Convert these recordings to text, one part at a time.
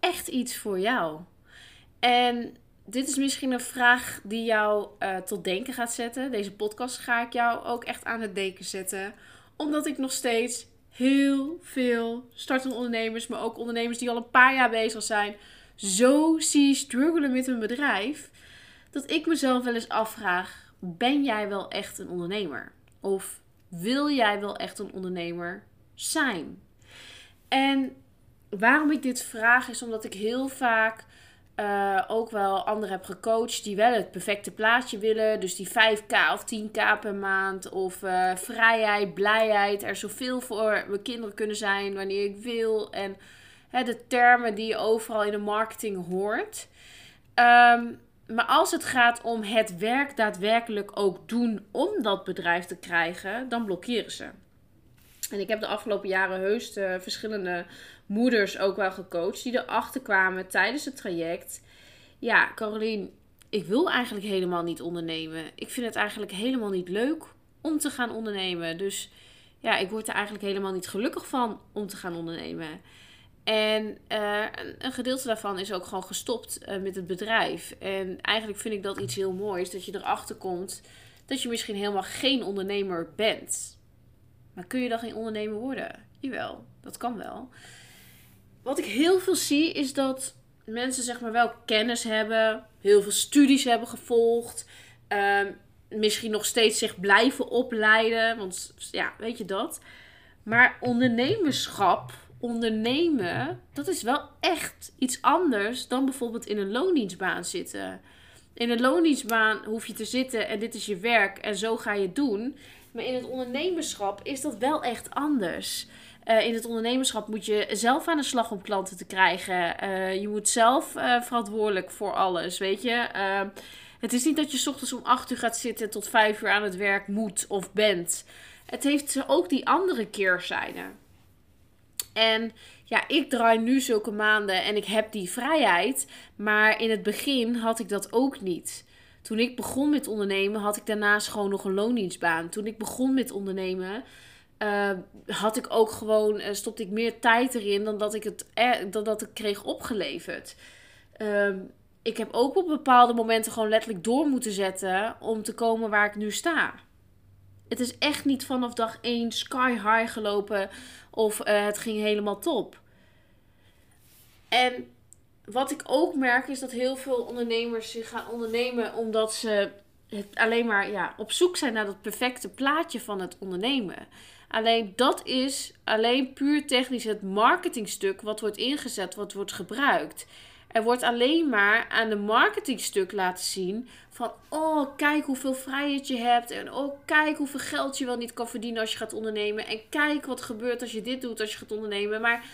echt iets voor jou? En dit is misschien een vraag die jou uh, tot denken gaat zetten. Deze podcast ga ik jou ook echt aan het denken zetten. Omdat ik nog steeds heel veel startende ondernemers, maar ook ondernemers die al een paar jaar bezig zijn, zo zie struggelen met hun bedrijf. Dat ik mezelf wel eens afvraag: ben jij wel echt een ondernemer? Of wil jij wel echt een ondernemer zijn? En waarom ik dit vraag is omdat ik heel vaak uh, ook wel anderen heb gecoacht die wel het perfecte plaatje willen. Dus die 5k of 10k per maand. Of uh, vrijheid, blijheid. Er zoveel voor mijn kinderen kunnen zijn wanneer ik wil. En hè, de termen die je overal in de marketing hoort. Um, maar als het gaat om het werk daadwerkelijk ook doen om dat bedrijf te krijgen, dan blokkeren ze. En ik heb de afgelopen jaren heus de verschillende moeders ook wel gecoacht die erachter kwamen tijdens het traject. Ja, Caroline, ik wil eigenlijk helemaal niet ondernemen. Ik vind het eigenlijk helemaal niet leuk om te gaan ondernemen. Dus ja, ik word er eigenlijk helemaal niet gelukkig van om te gaan ondernemen. En uh, een, gedeelte daarvan is ook gewoon gestopt uh, met het bedrijf. En eigenlijk vind ik dat iets heel moois, dat je erachter komt dat je misschien helemaal geen ondernemer bent. Kun je dan geen ondernemer worden? Jawel, dat kan wel. Wat ik heel veel zie is dat mensen zeg maar wel kennis hebben, heel veel studies hebben gevolgd, uh, misschien nog steeds zich blijven opleiden, want ja, weet je dat. Maar ondernemerschap ondernemen, dat is wel echt iets anders dan bijvoorbeeld in een loondienstbaan zitten. In een loondienstbaan hoef je te zitten en dit is je werk en zo ga je het doen. Maar in het ondernemerschap is dat wel echt anders. Uh, in het ondernemerschap moet je zelf aan de slag om klanten te krijgen. Uh, je moet zelf uh, verantwoordelijk voor alles, weet je. het is niet dat je s ochtends om 8 uur gaat zitten tot 5 uur aan het werk moet of bent. Het heeft ook die andere keerzijde. En ja, ik draai nu zulke maanden en ik heb die vrijheid. Maar in het begin had ik dat ook niet. Toen ik begon met ondernemen, had ik daarnaast gewoon nog een loondienstbaan. Toen ik begon met ondernemen, uh, had ik ook gewoon, uh, stopte ik meer tijd erin dan dat ik het dan dat ik kreeg opgeleverd. Uh, ik heb ook op bepaalde momenten gewoon letterlijk door moeten zetten om te komen waar ik nu sta. Het is echt niet vanaf dag 1 sky high gelopen of het ging helemaal top. En wat ik ook merk is dat heel veel ondernemers zich gaan ondernemen omdat ze het alleen maar ja, op zoek zijn naar dat perfecte plaatje van het ondernemen. Alleen dat is alleen puur technisch het marketingstuk wat wordt ingezet, wat wordt gebruikt. Er wordt alleen maar aan de marketingstuk laten zien van oh kijk hoeveel vrijheid je hebt en oh kijk hoeveel geld je wel niet kan verdienen als je gaat ondernemen en kijk wat gebeurt als je dit doet als je gaat ondernemen. Maar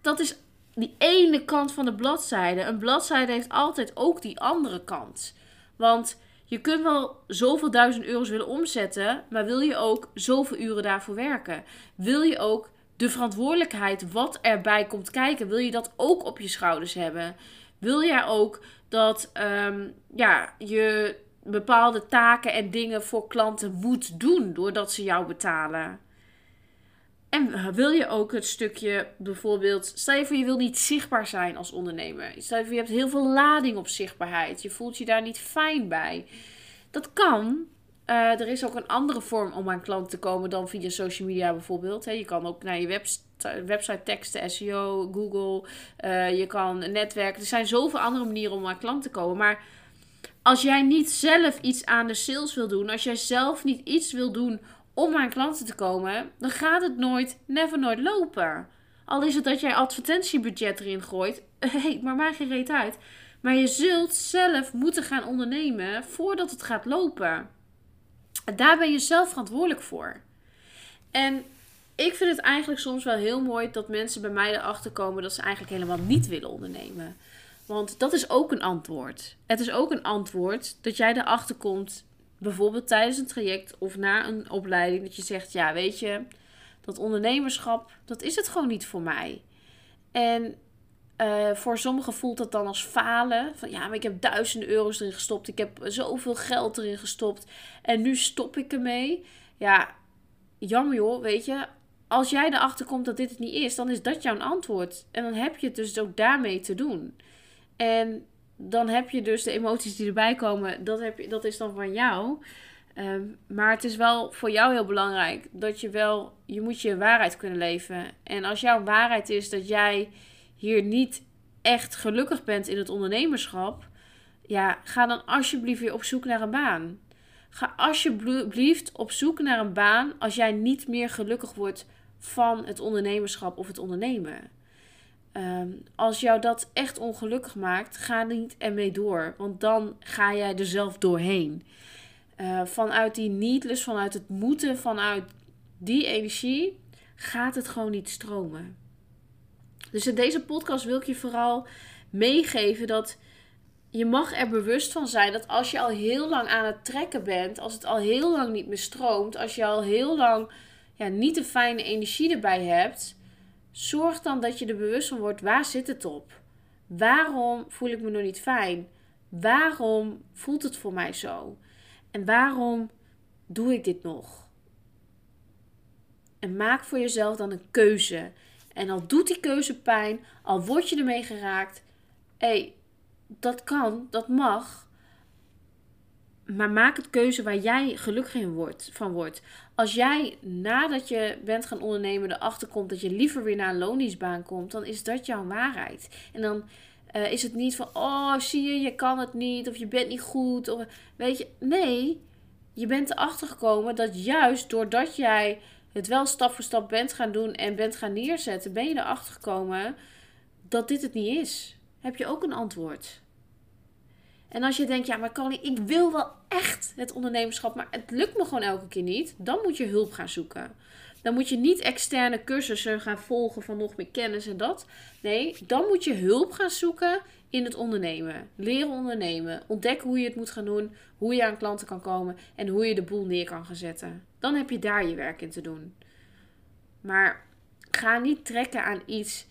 dat is die ene kant van de bladzijde. Een bladzijde heeft altijd ook die andere kant. Want je kunt wel zoveel duizend euro's willen omzetten, maar wil je ook zoveel uren daarvoor werken? Wil je ook de verantwoordelijkheid wat erbij komt kijken, wil je dat ook op je schouders hebben? Wil jij ook dat um, ja, je bepaalde taken en dingen voor klanten moet doen doordat ze jou betalen? En wil je ook het stukje bijvoorbeeld, stel je voor je wil niet zichtbaar zijn als ondernemer. Stel je voor je hebt heel veel lading op zichtbaarheid. Je voelt je daar niet fijn bij. Dat kan. Uh, er is ook een andere vorm om aan klanten te komen dan via social media bijvoorbeeld. je kan ook naar je website, website teksten, SEO, Google. Uh, je kan netwerken. Er zijn zoveel andere manieren om aan klanten te komen. Maar als jij niet zelf iets aan de sales wil doen, als jij zelf niet iets wil doen om aan klanten te komen, dan gaat het nooit, never nooit lopen. Al is het dat jij advertentiebudget erin gooit, hey, maar mij geen reet uit. Maar je zult zelf moeten gaan ondernemen voordat het gaat lopen. Daar ben je zelf verantwoordelijk voor. En ik vind het eigenlijk soms wel heel mooi dat mensen bij mij erachter komen dat ze eigenlijk helemaal niet willen ondernemen. Want dat is ook een antwoord. Het is ook een antwoord dat jij erachter komt, bijvoorbeeld tijdens een traject of na een opleiding, dat je zegt: Ja, weet je, dat ondernemerschap, dat is het gewoon niet voor mij. En uh, voor sommigen voelt dat dan als falen. Van ja, maar ik heb duizenden euro's erin gestopt. Ik heb zoveel geld erin gestopt. En nu stop ik ermee. Ja, jammer joh, weet je. Als jij erachter komt dat dit het niet is, dan is dat jouw antwoord. En dan heb je het dus ook daarmee te doen. En dan heb je dus de emoties die erbij komen, dat, heb je, dat is dan van jou. Ehm, maar het is wel voor jou heel belangrijk dat je wel, je moet je waarheid kunnen leven. En als jouw waarheid is dat jij hier niet echt gelukkig bent in het ondernemerschap, ja, ga dan alsjeblieft weer op zoek naar een baan. Ga alsjeblieft op zoek naar een baan als jij niet meer gelukkig wordt van het ondernemerschap of het ondernemen. Ehm, als jou dat echt ongelukkig maakt, ga niet ermee door. Want dan ga jij er zelf doorheen. Uh, vanuit die needless, vanuit het moeten, vanuit die energie, gaat het gewoon niet stromen. Dus in deze podcast wil ik je vooral meegeven dat je mag er bewust van zijn dat als je al heel lang aan het trekken bent, als het al heel lang niet meer stroomt, als je al heel lang ja, niet de fijne energie erbij hebt, zorg dan dat je er bewust van wordt, waar zit het op? Waarom voel ik me nog niet fijn? Waarom voelt het voor mij zo? En waarom doe ik dit nog? En maak voor jezelf dan een keuze. En al doet die keuze pijn, al word je ermee geraakt, hé, hey, dat kan, dat mag. Maar maak het keuze waar jij gelukkig in wordt, van wordt. Als jij nadat je bent gaan ondernemen erachter komt dat je liever weer naar een loondienstbaan komt, dan is dat jouw waarheid. En dan uh, is het niet van, oh zie je, je kan het niet of je bent niet goed. Of, weet je, nee, je bent erachter gekomen dat juist doordat jij het wel stap voor stap bent gaan doen en bent gaan neerzetten, ben je erachter gekomen dat dit het niet is. Heb je ook een antwoord? En als je denkt, ja, maar Connie, ik wil wel echt het ondernemerschap, maar het lukt me gewoon elke keer niet, dan moet je hulp gaan zoeken. Dan moet je niet externe cursussen gaan volgen van nog meer kennis en dat. Nee, dan moet je hulp gaan zoeken in het ondernemen. Leren ondernemen. Ontdekken hoe je het moet gaan doen. Hoe je aan klanten kan komen. En hoe je de boel neer kan gaan zetten. Dan heb je daar je werk in te doen. Maar ga niet trekken aan iets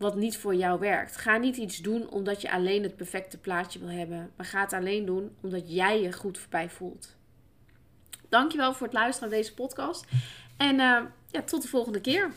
wat niet voor jou werkt. Ga niet iets doen omdat je alleen het perfecte plaatje wil hebben. Maar ga het alleen doen omdat jij je goed voorbij voelt. Dankjewel voor het luisteren naar deze podcast. En uh, ja, tot de volgende keer.